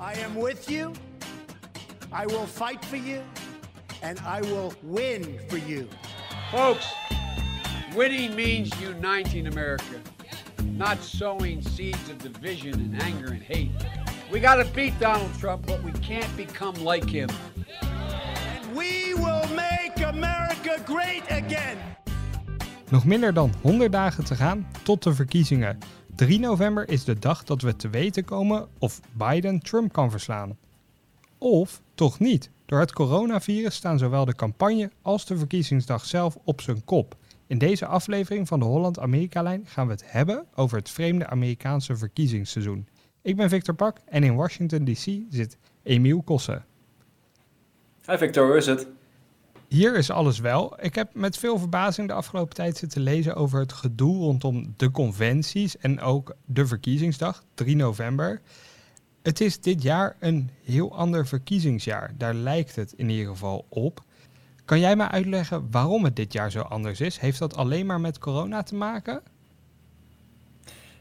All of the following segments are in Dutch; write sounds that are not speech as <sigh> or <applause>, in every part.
I am with you. I will fight for you. And I will win for you. Folks, winning means uniting America, not sowing seeds of division and anger and hate. We got to beat Donald Trump, but we can't become like him. And we will make America great again. Nog minder dan 100 dagen te gaan tot de verkiezingen. 3 november is de dag dat we te weten komen of Biden Trump kan verslaan. Of toch niet. Door het coronavirus staan zowel de campagne als de verkiezingsdag zelf op zijn kop. In deze aflevering van de Holland-Amerika-lijn gaan we het hebben over het vreemde Amerikaanse verkiezingsseizoen. Ik ben Victor Pak en in Washington DC zit Emiel Kossen. Hi Victor, hoe is het? Hier is alles wel. Ik heb met veel verbazing de afgelopen tijd zitten lezen over het gedoe rondom de conventies en ook de verkiezingsdag, 3 november. Het is dit jaar een heel ander verkiezingsjaar. Daar lijkt het in ieder geval op. Kan jij mij uitleggen waarom het dit jaar zo anders is? Heeft dat alleen maar met corona te maken?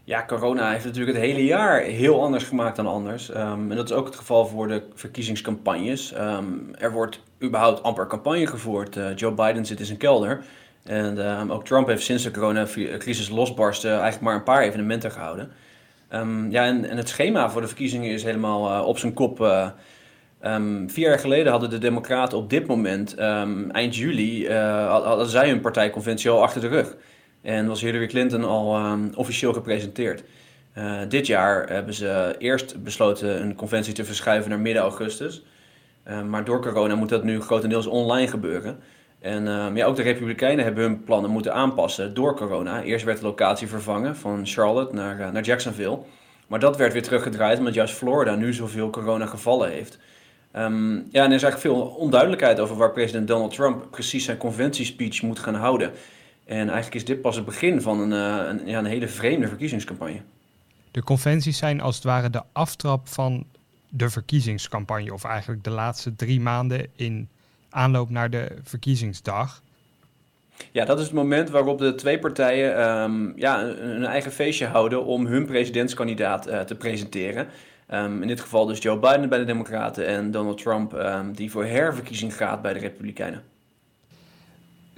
Ja, corona heeft natuurlijk het hele jaar heel anders gemaakt dan anders. Ehm, en dat is ook het geval voor de verkiezingscampagnes. Ehm, er wordt überhaupt amper campagne gevoerd. Uh, Joe Biden zit in zijn kelder. En ehm, ook Trump heeft sinds de coronacrisis losbarsten eigenlijk maar een paar evenementen gehouden. ja, en, en, het schema voor de verkiezingen is helemaal uh, op zijn kop. Uh, vier jaar geleden hadden de Democraten op dit moment, eind juli, hadden zij hun partijconventie al achter de rug. En was Hillary Clinton al um, officieel gepresenteerd. Uh, dit jaar hebben ze eerst besloten een conventie te verschuiven naar midden augustus. Uh, maar door corona moet dat nu grotendeels online gebeuren. En uh, ja, ook de Republikeinen hebben hun plannen moeten aanpassen door corona. Eerst werd de locatie vervangen van Charlotte naar, naar Jacksonville. Maar dat werd weer teruggedraaid omdat juist Florida nu zoveel coronagevallen heeft. Um, ja, er is eigenlijk veel onduidelijkheid over waar president Donald Trump precies zijn conventiespeech moet gaan houden. En eigenlijk is dit pas het begin van een, uh, een, ja, een hele vreemde verkiezingscampagne. De conventies zijn als het ware de aftrap van de verkiezingscampagne, of eigenlijk de laatste drie maanden in aanloop naar de verkiezingsdag. Ja, dat is het moment waarop de twee partijen um, ja, een, eigen feestje houden om hun presidentskandidaat uh, te presenteren. Um, in dit geval dus Joe Biden bij de Democraten en Donald Trump, um, die voor herverkiezing gaat bij de Republikeinen.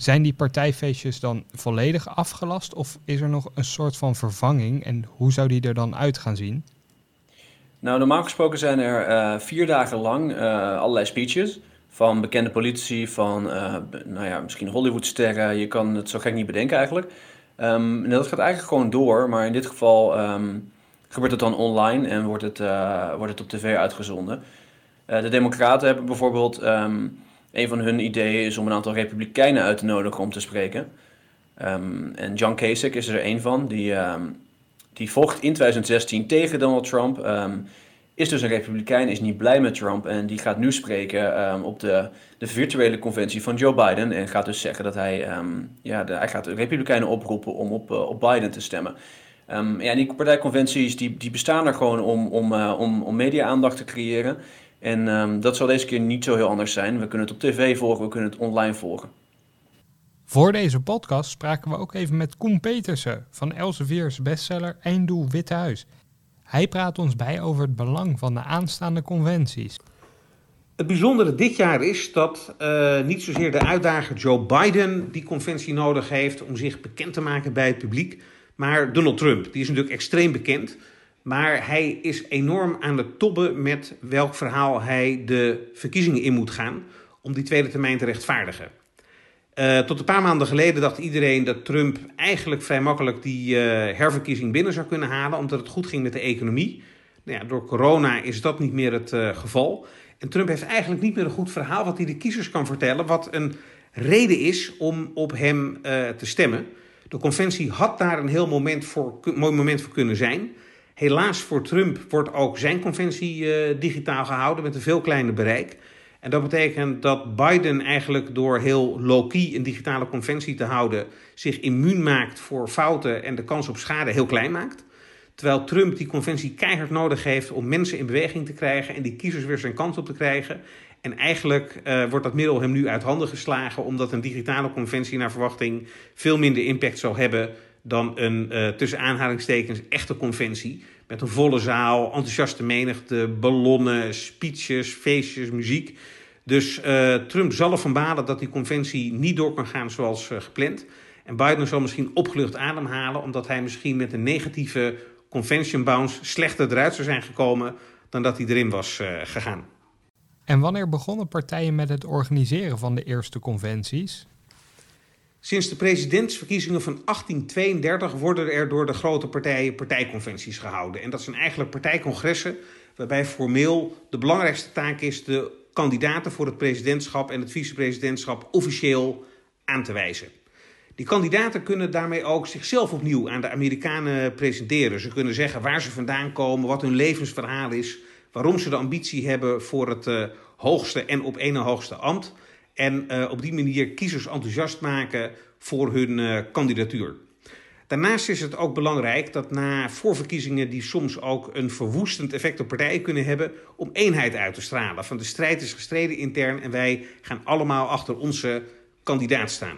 Zijn die partijfeestjes dan volledig afgelast of is er nog een soort van vervanging en hoe zou die er dan uit gaan zien? Nou, normaal gesproken zijn er uh, vier dagen lang uh, allerlei speeches van bekende politici, van uh, nou ja, misschien Hollywoodsterren. Je kan het zo gek niet bedenken eigenlijk. En dat gaat eigenlijk gewoon door, maar in dit geval um, gebeurt het dan online en wordt het, wordt het op tv uitgezonden. de Democraten hebben bijvoorbeeld um, een van hun ideeën is om een aantal republikeinen uit te nodigen om te spreken. Um, en John Kasich is er een van, die, um, die vocht in 2016 tegen Donald Trump. Um, is dus een republikein, is niet blij met Trump en die gaat nu spreken op de, de virtuele conventie van Joe Biden. En gaat dus zeggen dat hij, ja, hij gaat de republikeinen oproepen om op, uh, op Biden te stemmen. ja, die partijconventies die, die bestaan er gewoon om, om, uh, om, om media-aandacht te creëren. En um, dat zal deze keer niet zo heel anders zijn. We kunnen het op tv volgen, we kunnen het online volgen. Voor deze podcast spraken we ook even met Koen Petersen van Elsevier's bestseller Einddoel Witte Huis. Hij praat ons bij over het belang van de aanstaande conventies. Het bijzondere dit jaar is dat uh, niet zozeer de uitdager Joe Biden die conventie nodig heeft om zich bekend te maken bij het publiek, maar Donald Trump. Die is natuurlijk extreem bekend. Maar hij is enorm aan het tobben met welk verhaal hij de verkiezingen in moet gaan om die tweede termijn te rechtvaardigen. Uh, tot een paar maanden geleden dacht iedereen dat Trump eigenlijk vrij makkelijk die uh, herverkiezing binnen zou kunnen halen, omdat het goed ging met de economie. Nou ja, door corona is dat niet meer het uh, geval. En Trump heeft eigenlijk niet meer een goed verhaal wat hij de kiezers kan vertellen, wat een reden is om op hem te stemmen. De conventie had daar een heel moment voor, mooi moment voor kunnen zijn. Helaas voor Trump wordt ook zijn conventie uh, digitaal gehouden met een veel kleiner bereik. En dat betekent dat Biden eigenlijk door heel low-key een digitale conventie te houden zich immuun maakt voor fouten en de kans op schade heel klein maakt. Terwijl Trump die conventie keihard nodig heeft om mensen in beweging te krijgen en die kiezers weer zijn kans op te krijgen. En eigenlijk uh, wordt dat middel hem nu uit handen geslagen, omdat een digitale conventie naar verwachting veel minder impact zal hebben dan een uh, tussen aanhalingstekens echte conventie. Met een volle zaal, enthousiaste menigte, ballonnen, speeches, feestjes, muziek. Dus uh, Trump zal ervan balen dat die conventie niet door kan gaan zoals uh, gepland. En Biden zal misschien opgelucht ademhalen, omdat hij misschien met een negatieve convention bounce slechter eruit zou zijn gekomen dan dat hij erin was gegaan. En wanneer begonnen partijen met het organiseren van de eerste conventies? Sinds de presidentsverkiezingen van 1832 worden er door de grote partijen partijconventies gehouden. En dat zijn eigenlijk partijcongressen waarbij formeel de belangrijkste taak is de kandidaten voor het presidentschap en het vicepresidentschap officieel aan te wijzen. Die kandidaten kunnen daarmee ook zichzelf opnieuw aan de Amerikanen presenteren. Ze kunnen zeggen waar ze vandaan komen, wat hun levensverhaal is, waarom ze de ambitie hebben voor het uh, hoogste en op ene hoogste ambt. En uh, op die manier kiezers enthousiast maken voor hun uh, kandidatuur. Daarnaast is het ook belangrijk dat na voorverkiezingen die soms ook een verwoestend effect op partijen kunnen hebben, om eenheid uit te stralen. Van de strijd is gestreden intern en wij gaan allemaal achter onze kandidaat staan.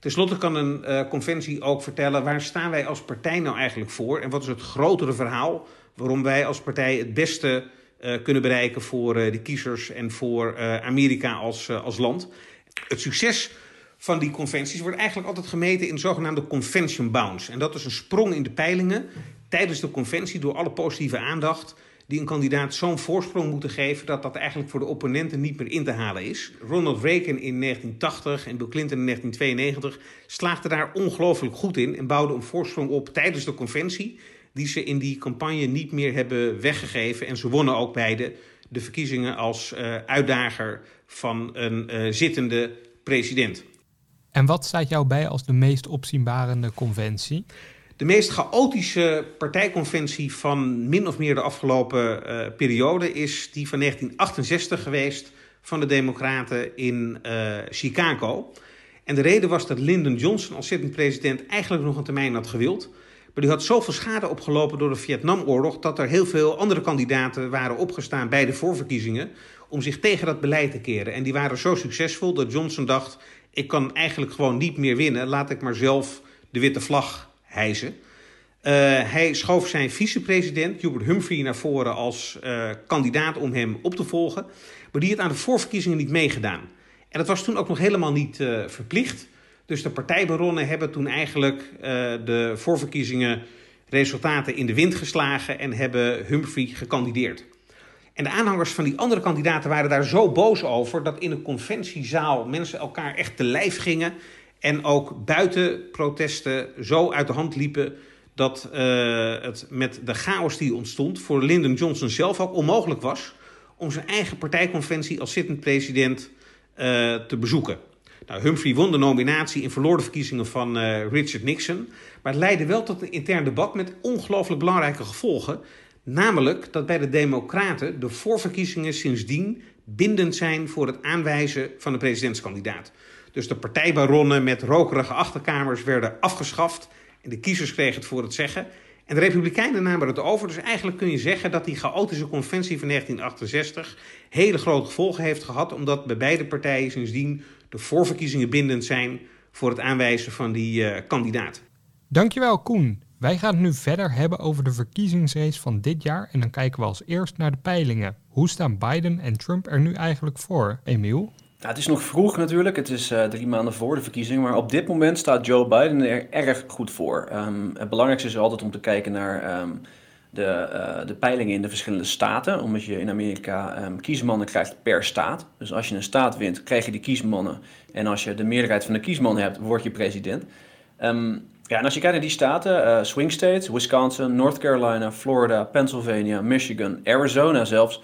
Ten slotte kan een uh, conventie ook vertellen waar staan wij als partij nou eigenlijk voor en wat is het grotere verhaal waarom wij als partij het beste kunnen bereiken voor uh, de kiezers en voor Amerika als, als land. Het succes van die conventies wordt eigenlijk altijd gemeten in zogenaamde convention bounce. En dat is een sprong in de peilingen tijdens de conventie door alle positieve aandacht die een kandidaat zo'n voorsprong moeten geven dat dat eigenlijk voor de opponenten niet meer in te halen is. Ronald Reagan in 1980 en Bill Clinton in 1992 slaagden daar ongelooflijk goed in en bouwden een voorsprong op tijdens de conventie die ze in die campagne niet meer hebben weggegeven. En ze wonnen ook beide de verkiezingen als uh, uitdager van een uh, zittende president. En wat staat jou bij als de meest opzienbarende conventie? De meest chaotische partijconventie van min of meer de afgelopen uh, periode is die van 1968 geweest van de Democraten in uh, Chicago. En de reden was dat Lyndon Johnson als zittend president eigenlijk nog een termijn had gewild. Maar die had zoveel schade opgelopen door de Vietnamoorlog dat er heel veel andere kandidaten waren opgestaan bij de voorverkiezingen om zich tegen dat beleid te keren. En die waren zo succesvol dat Johnson dacht: ik kan eigenlijk gewoon niet meer winnen, laat ik maar zelf de witte vlag hijsen. Uh, hij schoof zijn vicepresident Hubert Humphrey naar voren als uh, kandidaat om hem op te volgen. Maar die had aan de voorverkiezingen niet meegedaan. En dat was toen ook nog helemaal niet uh, verplicht. Dus de partijbaronnen hebben toen eigenlijk de voorverkiezingen resultaten in de wind geslagen en hebben Humphrey gekandideerd. En de aanhangers van die andere kandidaten waren daar zo boos over dat in een conventiezaal mensen elkaar echt te lijf gingen. En ook buiten protesten zo uit de hand liepen dat uh, het met de chaos die ontstond voor Lyndon Johnson zelf ook onmogelijk was om zijn eigen partijconventie als zittend president uh, te bezoeken. Nou, Humphrey won de nominatie en verloor de verkiezingen van uh, Richard Nixon. Maar het leidde wel tot een intern debat met ongelooflijk belangrijke gevolgen. Namelijk dat bij de Democraten de voorverkiezingen sindsdien bindend zijn voor het aanwijzen van de presidentskandidaat. Dus de partijbaronnen met rokerige achterkamers werden afgeschaft en de kiezers kregen het voor het zeggen. En de Republikeinen namen het over. Dus eigenlijk kun je zeggen dat die chaotische conventie van 1968 hele grote gevolgen heeft gehad, omdat bij beide partijen sindsdien de voorverkiezingen bindend zijn voor het aanwijzen van die uh, kandidaat. Dankjewel, Koen. Wij gaan het nu verder hebben over de verkiezingsrace van dit jaar en dan kijken we als eerst naar de peilingen. Hoe staan Biden en Trump er nu eigenlijk voor, Emiel? Ja, het is nog vroeg natuurlijk, het is uh, drie maanden voor de verkiezing, maar op dit moment staat Joe Biden er erg goed voor. Um, het belangrijkste is altijd om te kijken naar um, de, uh, de peilingen in de verschillende staten, omdat je in Amerika um, kiesmannen krijgt per staat. Dus als je een staat wint, krijg je die kiesmannen en als je de meerderheid van de kiesmannen hebt, word je president. Ja, en als je kijkt naar die staten, uh, swing states, Wisconsin, North Carolina, Florida, Pennsylvania, Michigan, Arizona zelfs.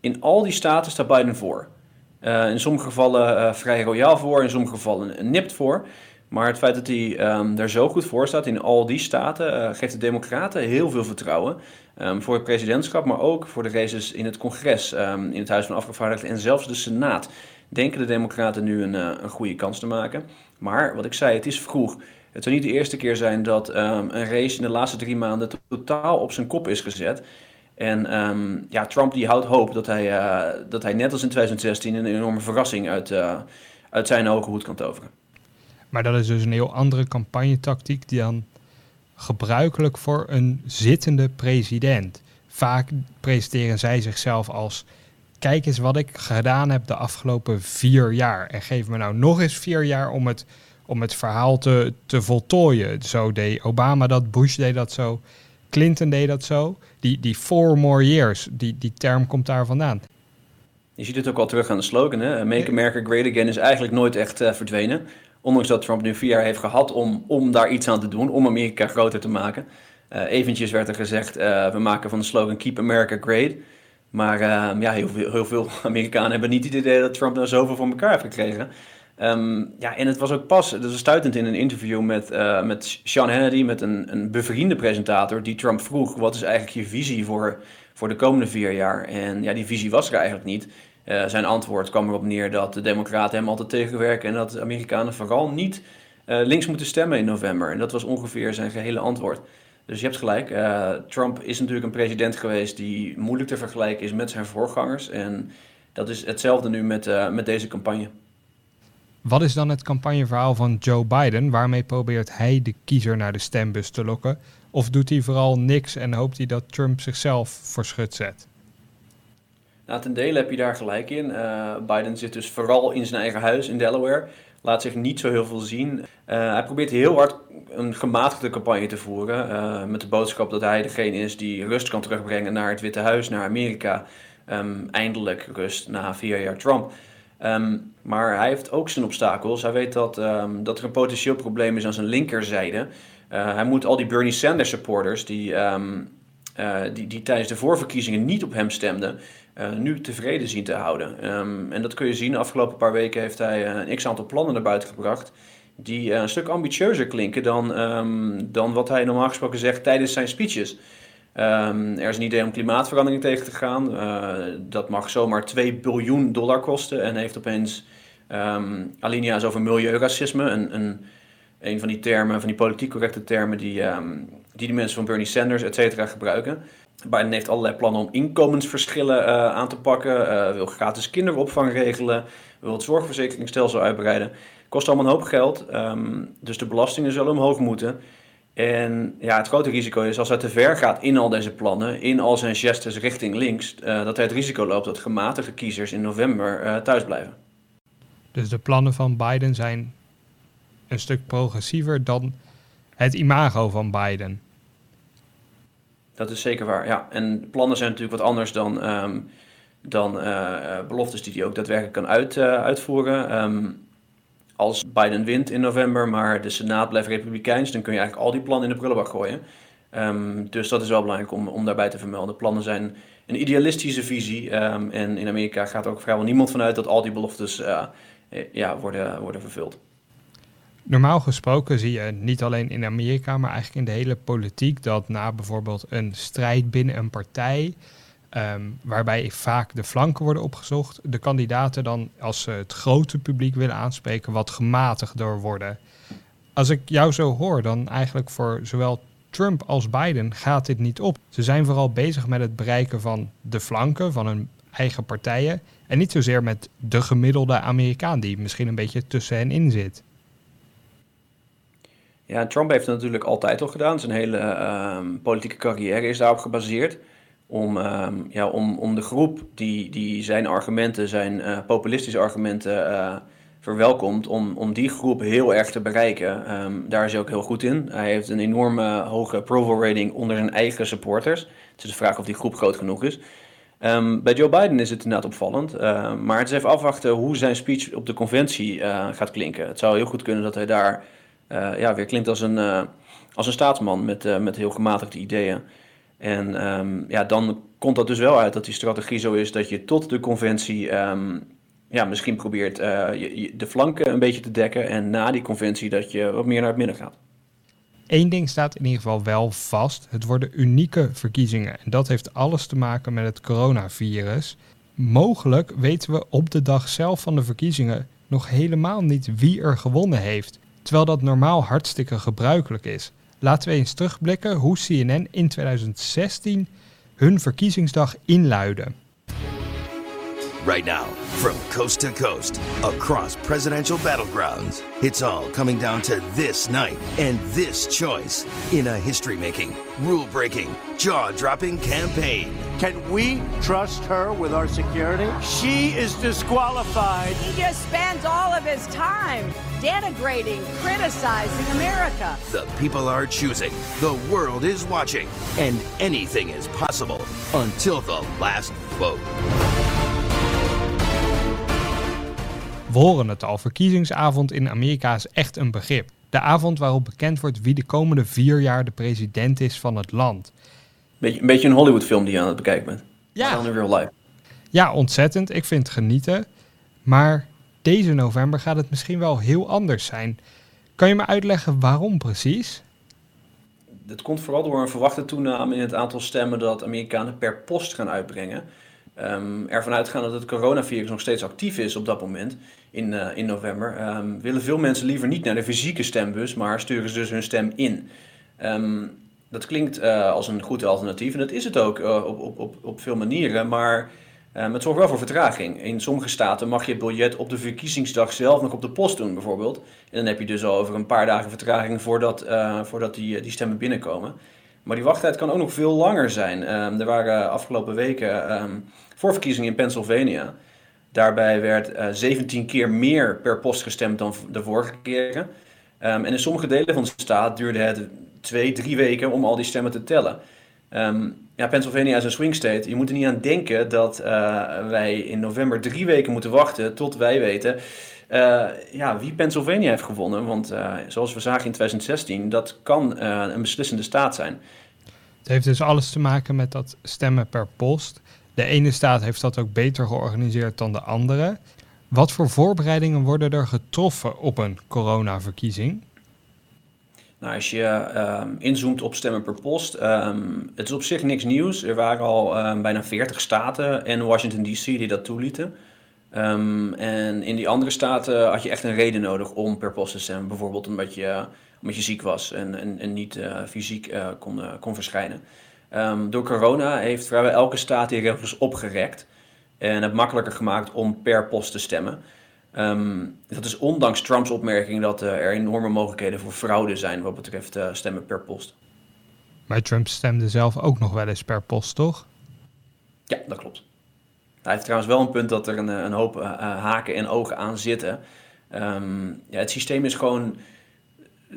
In al die staten staat Biden voor. Uh, in sommige gevallen vrij royaal voor, in sommige gevallen nipt voor. Maar het feit dat hij um, er zo goed voor staat in al die staten geeft de Democraten heel veel vertrouwen. Um, voor het presidentschap, maar ook voor de races in het congres, um, in het Huis van Afgevaardigden en zelfs de Senaat. Denken de Democraten nu een, een goede kans te maken. Maar wat ik zei, het is vroeg. Het zou niet de eerste keer zijn dat een race in de laatste drie maanden totaal op zijn kop is gezet. En ja, Trump die houdt hoop dat hij, uh, dat hij net als in 2016 een enorme verrassing uit, uit zijn hoge hoed kan toveren. Maar dat is dus een heel andere campagnetactiek die dan gebruikelijk voor een zittende president. Vaak presenteren zij zichzelf als: kijk eens wat ik gedaan heb de afgelopen vier jaar. En geef me nou nog eens vier jaar om het, om het verhaal te, te voltooien. Zo deed Obama dat, Bush deed dat zo, Clinton deed dat zo. Die, die four more years, die, die term komt daar vandaan. Je ziet het ook al terug aan de slogan. Hè? Make America Great Again is eigenlijk nooit echt uh, verdwenen. Ondanks dat Trump nu vier jaar heeft gehad om, om daar iets aan te doen, om Amerika groter te maken. Uh, eventjes werd er gezegd, uh, we maken van de slogan Keep America Great. Maar uh, ja, heel veel, <laughs> Amerikanen hebben niet het idee dat Trump nou zoveel voor elkaar heeft gekregen. Um, ja, en het was ook pas, dat is stuitend in een interview met, uh, met Sean Hannity, met een, een bevriende presentator, die Trump vroeg, wat is eigenlijk je visie voor, voor de komende vier jaar? En ja, die visie was er eigenlijk niet. Uh, zijn antwoord kwam erop neer dat de democraten hem altijd tegenwerken en dat de Amerikanen vooral niet uh, links moeten stemmen in november. En dat was ongeveer zijn gehele antwoord. Dus je hebt gelijk, uh, Trump is natuurlijk een president geweest die moeilijk te vergelijken is met zijn voorgangers. En dat is hetzelfde nu met, met deze campagne. Wat is dan het campagneverhaal van Joe Biden? Waarmee probeert hij de kiezer naar de stembus te lokken? Of doet hij vooral niks en hoopt hij dat Trump zichzelf voor zet? Nou, ten dele heb je daar gelijk in. Uh, Biden zit dus vooral in zijn eigen huis in Delaware. Laat zich niet zo heel veel zien. Uh, hij probeert heel hard een gematigde campagne te voeren. Uh, met de boodschap dat hij degene is die rust kan terugbrengen naar het Witte Huis, naar Amerika. Um, eindelijk rust na vier jaar Trump. Um, maar hij heeft ook zijn obstakels. Hij weet dat, um, dat er een potentieel probleem is aan zijn linkerzijde. hij moet al die Bernie Sanders supporters die, die, die tijdens de voorverkiezingen niet op hem stemden uh, nu tevreden zien te houden. Um, en dat kun je zien. De afgelopen paar weken heeft hij uh, een x-aantal plannen naar buiten gebracht. Die uh, een stuk ambitieuzer klinken dan, um, dan wat hij normaal gesproken zegt tijdens zijn speeches. Um, er is een idee om klimaatverandering tegen te gaan. dat mag zomaar 2 biljoen dollar kosten. En heeft opeens alinea's over milieuracisme. Een, een, een van die termen, van die politiek correcte termen die, die de mensen van Bernie Sanders, et cetera, gebruiken. Biden heeft allerlei plannen om inkomensverschillen uh, aan te pakken, uh, wil gratis kinderopvang regelen, wil het zorgverzekeringsstelsel uitbreiden. Kost allemaal een hoop geld, um, dus de belastingen zullen omhoog moeten. En ja, het grote risico is als hij te ver gaat in al deze plannen, in al zijn gestes richting links, uh, dat hij het risico loopt dat gematigde kiezers in november thuis blijven. Dus de plannen van Biden zijn een stuk progressiever dan het imago van Biden. Dat is zeker waar, ja. En plannen zijn natuurlijk wat anders dan, um, dan uh, beloftes die hij ook daadwerkelijk kan uit, uh, uitvoeren. Um, als Biden wint in november, maar de Senaat blijft republikeins, dan kun je eigenlijk al die plannen in de prullenbak gooien. Um, dus dat is wel belangrijk om, om daarbij te vermelden. Plannen zijn een idealistische visie. en in Amerika gaat ook vrijwel niemand vanuit dat al die beloftes ja, worden, worden vervuld. Normaal gesproken zie je niet alleen in Amerika, maar eigenlijk in de hele politiek dat na bijvoorbeeld een strijd binnen een partij, um, waarbij vaak de flanken worden opgezocht, de kandidaten dan, als ze het grote publiek willen aanspreken, wat gematigder worden. Als ik jou zo hoor, dan eigenlijk voor zowel Trump als Biden gaat dit niet op. Ze zijn vooral bezig met het bereiken van de flanken van hun eigen partijen en niet zozeer met de gemiddelde Amerikaan die misschien een beetje tussen hen in zit. Ja, Trump heeft het natuurlijk altijd al gedaan. Zijn hele uh, politieke carrière is daarop gebaseerd. Om, uh, ja, om, om de groep die, die zijn argumenten, zijn uh, populistische argumenten uh, verwelkomt, om, om die groep heel erg te bereiken. Um, daar is hij ook heel goed in. Hij heeft een enorme hoge approval rating onder zijn eigen supporters. Het is de vraag of die groep groot genoeg is. Bij Joe Biden is het inderdaad opvallend. maar het is even afwachten hoe zijn speech op de conventie gaat klinken. Het zou heel goed kunnen dat hij daar ja, weer klinkt als een, uh, als een staatsman met, uh, met heel gematigde ideeën. En um, ja, dan komt dat dus wel uit dat die strategie zo is dat je tot de conventie um, ja, misschien probeert de flanken een beetje te dekken. En na die conventie dat je wat meer naar het midden gaat. Eén ding staat in ieder geval wel vast. Het worden unieke verkiezingen. En dat heeft alles te maken met het coronavirus. Mogelijk weten we op de dag zelf van de verkiezingen nog helemaal niet wie er gewonnen heeft terwijl dat normaal hartstikke gebruikelijk is. Laten we eens terugblikken hoe CNN in 2016 hun verkiezingsdag inluidde. Right now, from coast to coast, across presidential battlegrounds. It's all coming down to this night and this choice in a history making, rule breaking, jaw dropping campaign. Can we trust her with our security? She is disqualified. He just spends all of his time denigrating, criticizing America. The people are choosing, the world is watching, and anything is possible until the last vote. We horen het al, verkiezingsavond in Amerika is echt een begrip. De avond waarop bekend wordt wie de komende vier jaar de president is van het land. Beetje, een beetje een Hollywoodfilm die je aan het bekijken bent. Ja. Maar dan in real life. Ja, ontzettend. Ik vind het genieten. Maar deze november gaat het misschien wel heel anders zijn. Kan je me uitleggen waarom precies? Dat komt vooral door een verwachte toename in het aantal stemmen dat Amerikanen per post gaan uitbrengen. Um, ervan uitgaan dat het coronavirus nog steeds actief is op dat moment, in, uh, in november, um, willen veel mensen liever niet naar de fysieke stembus, maar sturen ze dus hun stem in. Um, dat klinkt uh, als een goed alternatief en dat is het ook uh, op, op, op, op veel manieren, maar het zorgt wel voor vertraging. In sommige staten mag je het biljet op de verkiezingsdag zelf nog op de post doen, bijvoorbeeld. En dan heb je dus al over een paar dagen vertraging voordat, voordat die, die stemmen binnenkomen. Maar die wachttijd kan ook nog veel langer zijn. er waren afgelopen weken voorverkiezingen in Pennsylvania. Daarbij werd uh, 17 keer meer per post gestemd dan de vorige keren. Um, en in sommige delen van de staat duurde het twee, drie weken om al die stemmen te tellen. Um, ja, Pennsylvania is een swing state. Je moet er niet aan denken dat uh, wij in november drie weken moeten wachten tot wij weten uh, ja, wie Pennsylvania heeft gewonnen. Want zoals we zagen in 2016, dat kan een beslissende staat zijn. Het heeft dus alles te maken met dat stemmen per post. De ene staat heeft dat ook beter georganiseerd dan de andere. Wat voor voorbereidingen worden er getroffen op een coronaverkiezing? Nou, als je um, inzoomt op stemmen per post, um, het is op zich niks nieuws. Er waren al um, bijna 40 staten en Washington DC die dat toelieten. en in die andere staten had je echt een reden nodig om per post te stemmen. Bijvoorbeeld omdat je, omdat je ziek was en, en, niet uh, fysiek uh, kon, uh, kon verschijnen. Um, door corona heeft vrijwel elke staat die regels opgerekt en het makkelijker gemaakt om per post te stemmen. Um, dat is ondanks Trumps opmerking dat uh, er enorme mogelijkheden voor fraude zijn wat betreft uh, stemmen per post. Maar Trump stemde zelf ook nog wel eens per post, toch? Ja, dat klopt. Hij heeft trouwens wel een punt dat er een, een hoop uh, haken en ogen aan zitten. Um, ja, het systeem is gewoon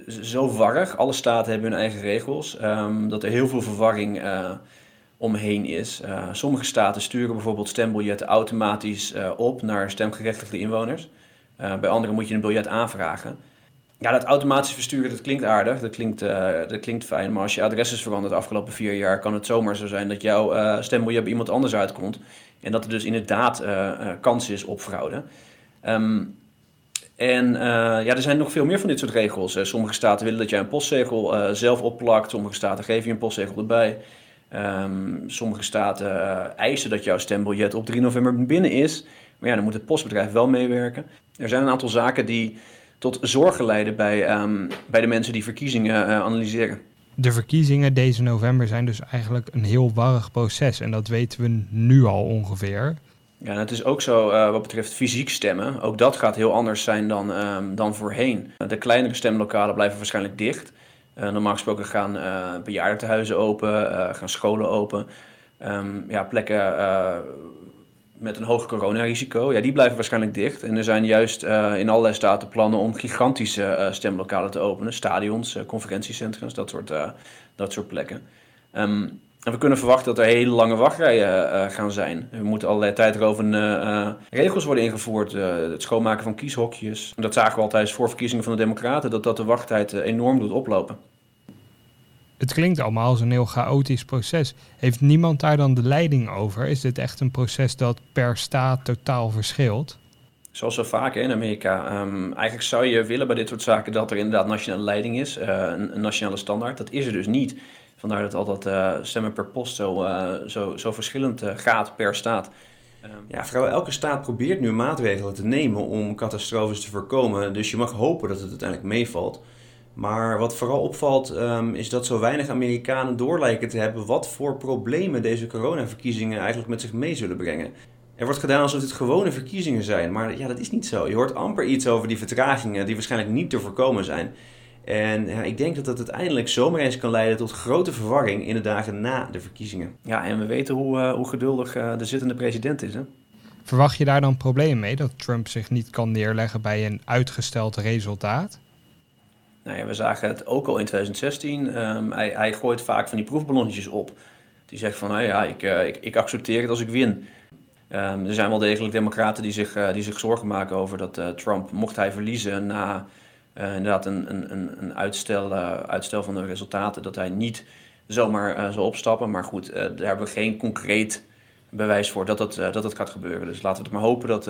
zo warrig. Alle staten hebben hun eigen regels. Um, dat er heel veel verwarring uh, omheen is. Uh, sommige staten sturen bijvoorbeeld stembiljetten automatisch uh, op naar stemgerechtigde inwoners. bij andere moet je een biljet aanvragen. Ja, dat automatisch versturen, dat klinkt aardig, dat klinkt, dat klinkt fijn. Maar als je adres is veranderd de afgelopen vier jaar, kan het zomaar zo zijn dat jouw stembiljet bij iemand anders uitkomt. En dat er dus inderdaad kans is op fraude. Um, en uh, ja, er zijn nog veel meer van dit soort regels. Sommige staten willen dat jij een postzegel uh, zelf opplakt. Sommige staten geven je een postzegel erbij. Um, sommige staten eisen dat jouw stembiljet op 3 november binnen is. Maar ja, dan moet het postbedrijf wel meewerken. Er zijn een aantal zaken die tot zorgen leiden bij, um, bij de mensen die verkiezingen analyseren. De verkiezingen deze november zijn dus eigenlijk een heel warrig proces. En dat weten we nu al ongeveer. Ja, en het is ook zo uh, wat betreft fysiek stemmen. Ook dat gaat heel anders zijn dan, uh, dan voorheen. De kleinere stemlokalen blijven waarschijnlijk dicht. Uh, normaal gesproken gaan bejaardentehuizen open, gaan scholen open. Um, ja, plekken met een hoog coronarisico, ja, die blijven waarschijnlijk dicht. En er zijn juist in allerlei staten plannen om gigantische stemlokalen te openen. Stadions, conferentiecentrums, dat soort, dat soort plekken. Um, en we kunnen verwachten dat er hele lange wachtrijen uh, gaan zijn. Er moeten allerlei tijdrovende uh, regels worden ingevoerd. Het schoonmaken van kieshokjes. Dat zagen we al tijdens voorverkiezingen van de Democraten, dat dat de wachttijd enorm doet oplopen. Het klinkt allemaal als een heel chaotisch proces. Heeft niemand daar dan de leiding over? Is dit echt een proces dat per staat totaal verschilt? Zoals zo vaak in Amerika. Um, eigenlijk zou je willen bij dit soort zaken dat er inderdaad nationale leiding is, een, een nationale standaard. Dat is er dus niet. Vandaar dat altijd uh, stemmen per post zo, uh, zo, zo verschillend uh, gaat per staat. Um, ja, vrijwel elke staat probeert nu maatregelen te nemen om catastrofes te voorkomen. Dus je mag hopen dat het uiteindelijk meevalt. Maar wat vooral opvalt um, is dat zo weinig Amerikanen door lijken te hebben wat voor problemen deze coronaverkiezingen eigenlijk met zich mee zullen brengen. Er wordt gedaan alsof dit gewone verkiezingen zijn, maar ja, dat is niet zo. Je hoort amper iets over die vertragingen die waarschijnlijk niet te voorkomen zijn. En ja, ik denk dat dat uiteindelijk zomaar eens kan leiden tot grote verwarring in de dagen na de verkiezingen. Ja, en we weten hoe, uh, hoe geduldig uh, de zittende president is. Hè? Verwacht je daar dan problemen mee dat Trump zich niet kan neerleggen bij een uitgesteld resultaat? Nou ja, we zagen het ook al in 2016. Um, hij, hij, gooit vaak van die proefballonnetjes op. Die zegt van, nou ja, ik, uh, ik, ik, accepteer het als ik win. Um, er zijn wel degelijk democraten die zich, uh, die zich zorgen maken over dat uh, Trump, mocht hij verliezen na inderdaad een, een, een uitstel, uitstel van de resultaten, dat hij niet zomaar zal opstappen. Maar goed, daar hebben we geen concreet bewijs voor dat het, dat het gaat gebeuren. Dus laten we het maar hopen dat,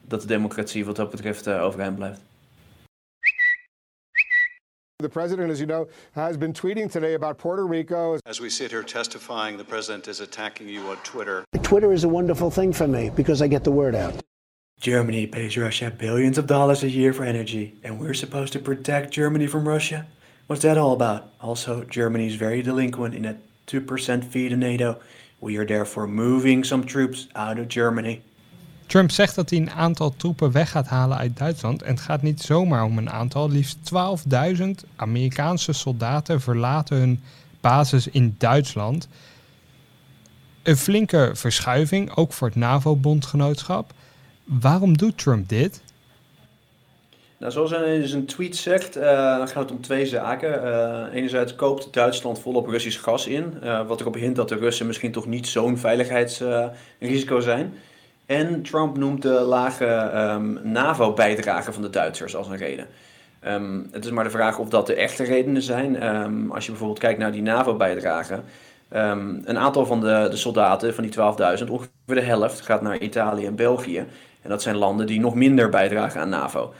dat de democratie wat dat betreft overeind blijft. The president, as you know, has been tweeting today about Puerto Rico. As we sit here testifying, the president is attacking you on Twitter. Twitter is a wonderful thing for me because I get the word out. Germany pays Russia billions of dollars a year for energy, and we're supposed to protect Germany from Russia? What's that all about? Also, Germany is very delinquent in a 2% fee to NATO. We are therefore moving some troops out of Germany. Trump zegt dat hij een aantal troepen weg gaat halen uit Duitsland. En het gaat niet zomaar om een aantal. Liefst 12.000 Amerikaanse soldaten verlaten hun basis in Duitsland. Een flinke verschuiving, ook voor het NAVO-bondgenootschap. Waarom doet Trump dit? Nou, zoals hij in zijn tweet zegt, uh, gaat het om twee zaken. Uh, enerzijds koopt Duitsland volop Russisch gas in, uh, wat erop hint dat de Russen misschien toch niet zo'n veiligheidsrisico zijn. En Trump noemt de lage um, NAVO-bijdrage van de Duitsers als een reden. Um, het is maar de vraag of dat de echte redenen zijn. Um, als je bijvoorbeeld kijkt naar die NAVO-bijdrage. een aantal van de, de soldaten, van die 12.000, ongeveer de helft, gaat naar Italië en België. En dat zijn landen die nog minder bijdragen aan NAVO.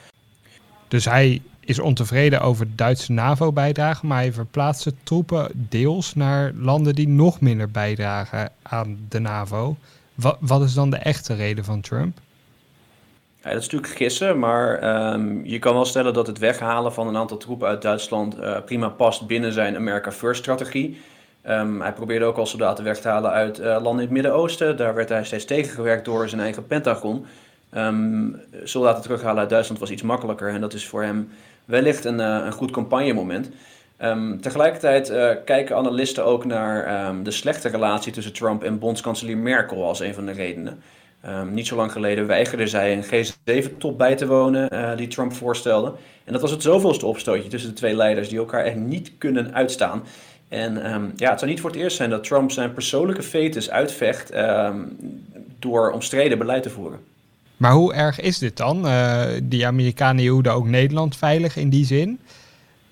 Dus hij is ontevreden over Duitse NAVO-bijdrage, maar hij verplaatst de troepen deels naar landen die nog minder bijdragen aan de NAVO. Wat, wat is dan de echte reden van Trump? Ja, dat is natuurlijk gissen, maar um, je kan wel stellen dat het weghalen van een aantal troepen uit Duitsland uh, prima past binnen zijn America First strategie. Um, hij probeerde ook al soldaten weg te halen uit uh, landen in het Midden-Oosten. Daar werd hij steeds tegengewerkt door zijn eigen Pentagon. Um, soldaten terughalen uit Duitsland was iets makkelijker en dat is voor hem wellicht een, uh, een goed campagnemoment. Um, tegelijkertijd uh, kijken analisten ook naar um, de slechte relatie tussen Trump en bondskanselier Merkel als een van de redenen. Niet zo lang geleden weigerde zij een G7-top bij te wonen uh, die Trump voorstelde. En dat was het zoveelste opstootje tussen de twee leiders die elkaar echt niet kunnen uitstaan. En ja, het zou niet voor het eerst zijn dat Trump zijn persoonlijke fetus uitvecht door omstreden beleid te voeren. Maar hoe erg is dit dan? Uh, die Amerikanen hielden ook Nederland veilig in die zin.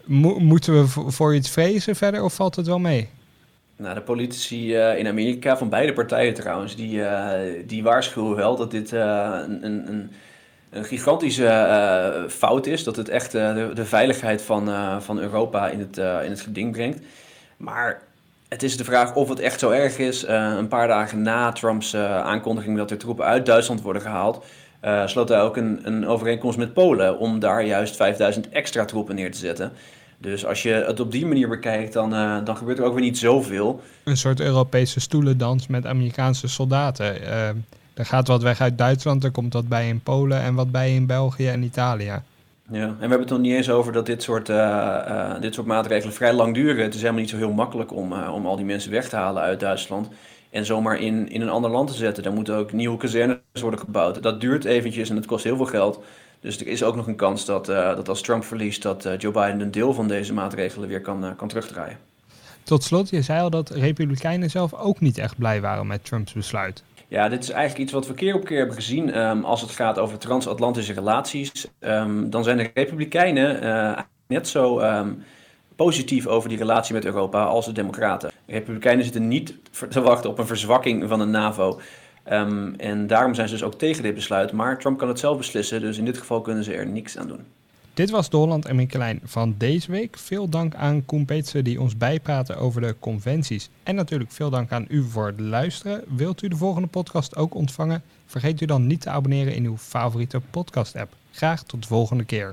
Mo moeten we voor iets vrezen verder of valt het wel mee? Nou, de politici uh, in Amerika, van beide partijen trouwens, die, uh, die waarschuwen wel dat dit een, een, een, gigantische fout is. Dat het echt de, de, veiligheid van, van Europa in het, in het geding brengt. Maar het is de vraag of het echt zo erg is. een paar dagen na Trumps aankondiging dat er troepen uit Duitsland worden gehaald, uh, sloot hij ook een, een, overeenkomst met Polen om daar juist 5000 extra troepen neer te zetten. Dus als je het op die manier bekijkt, dan, dan gebeurt er ook weer niet zoveel. Een soort Europese stoelendans met Amerikaanse soldaten. Er gaat wat weg uit Duitsland, er komt wat bij in Polen en wat bij in België en Italië. Ja, en we hebben het nog niet eens over dat dit soort, dit soort maatregelen vrij lang duren. Het is helemaal niet zo heel makkelijk om, om al die mensen weg te halen uit Duitsland en zomaar in, in een ander land te zetten. Daar moeten ook nieuwe kazernes worden gebouwd. Dat duurt eventjes en het kost heel veel geld. Dus er is ook nog een kans dat, dat als Trump verliest, dat Joe Biden een deel van deze maatregelen weer kan, kan terugdraaien. Tot slot, je zei al dat Republikeinen zelf ook niet echt blij waren met Trumps besluit. Ja, dit is eigenlijk iets wat we keer op keer hebben gezien. Um, als het gaat over transatlantische relaties, um, dan zijn de Republikeinen net zo um, positief over die relatie met Europa als de Democraten. De Republikeinen zitten niet te wachten op een verzwakking van de NAVO. En daarom zijn ze dus ook tegen dit besluit. Maar Trump kan het zelf beslissen, dus in dit geval kunnen ze er niks aan doen. Dit was de Holland en Mikkelijn van deze week. Veel dank aan Koen Peetsen die ons bijpraten over de conventies. En natuurlijk veel dank aan u voor het luisteren. Wilt u de volgende podcast ook ontvangen? Vergeet u dan niet te abonneren in uw favoriete podcast app. Graag tot de volgende keer.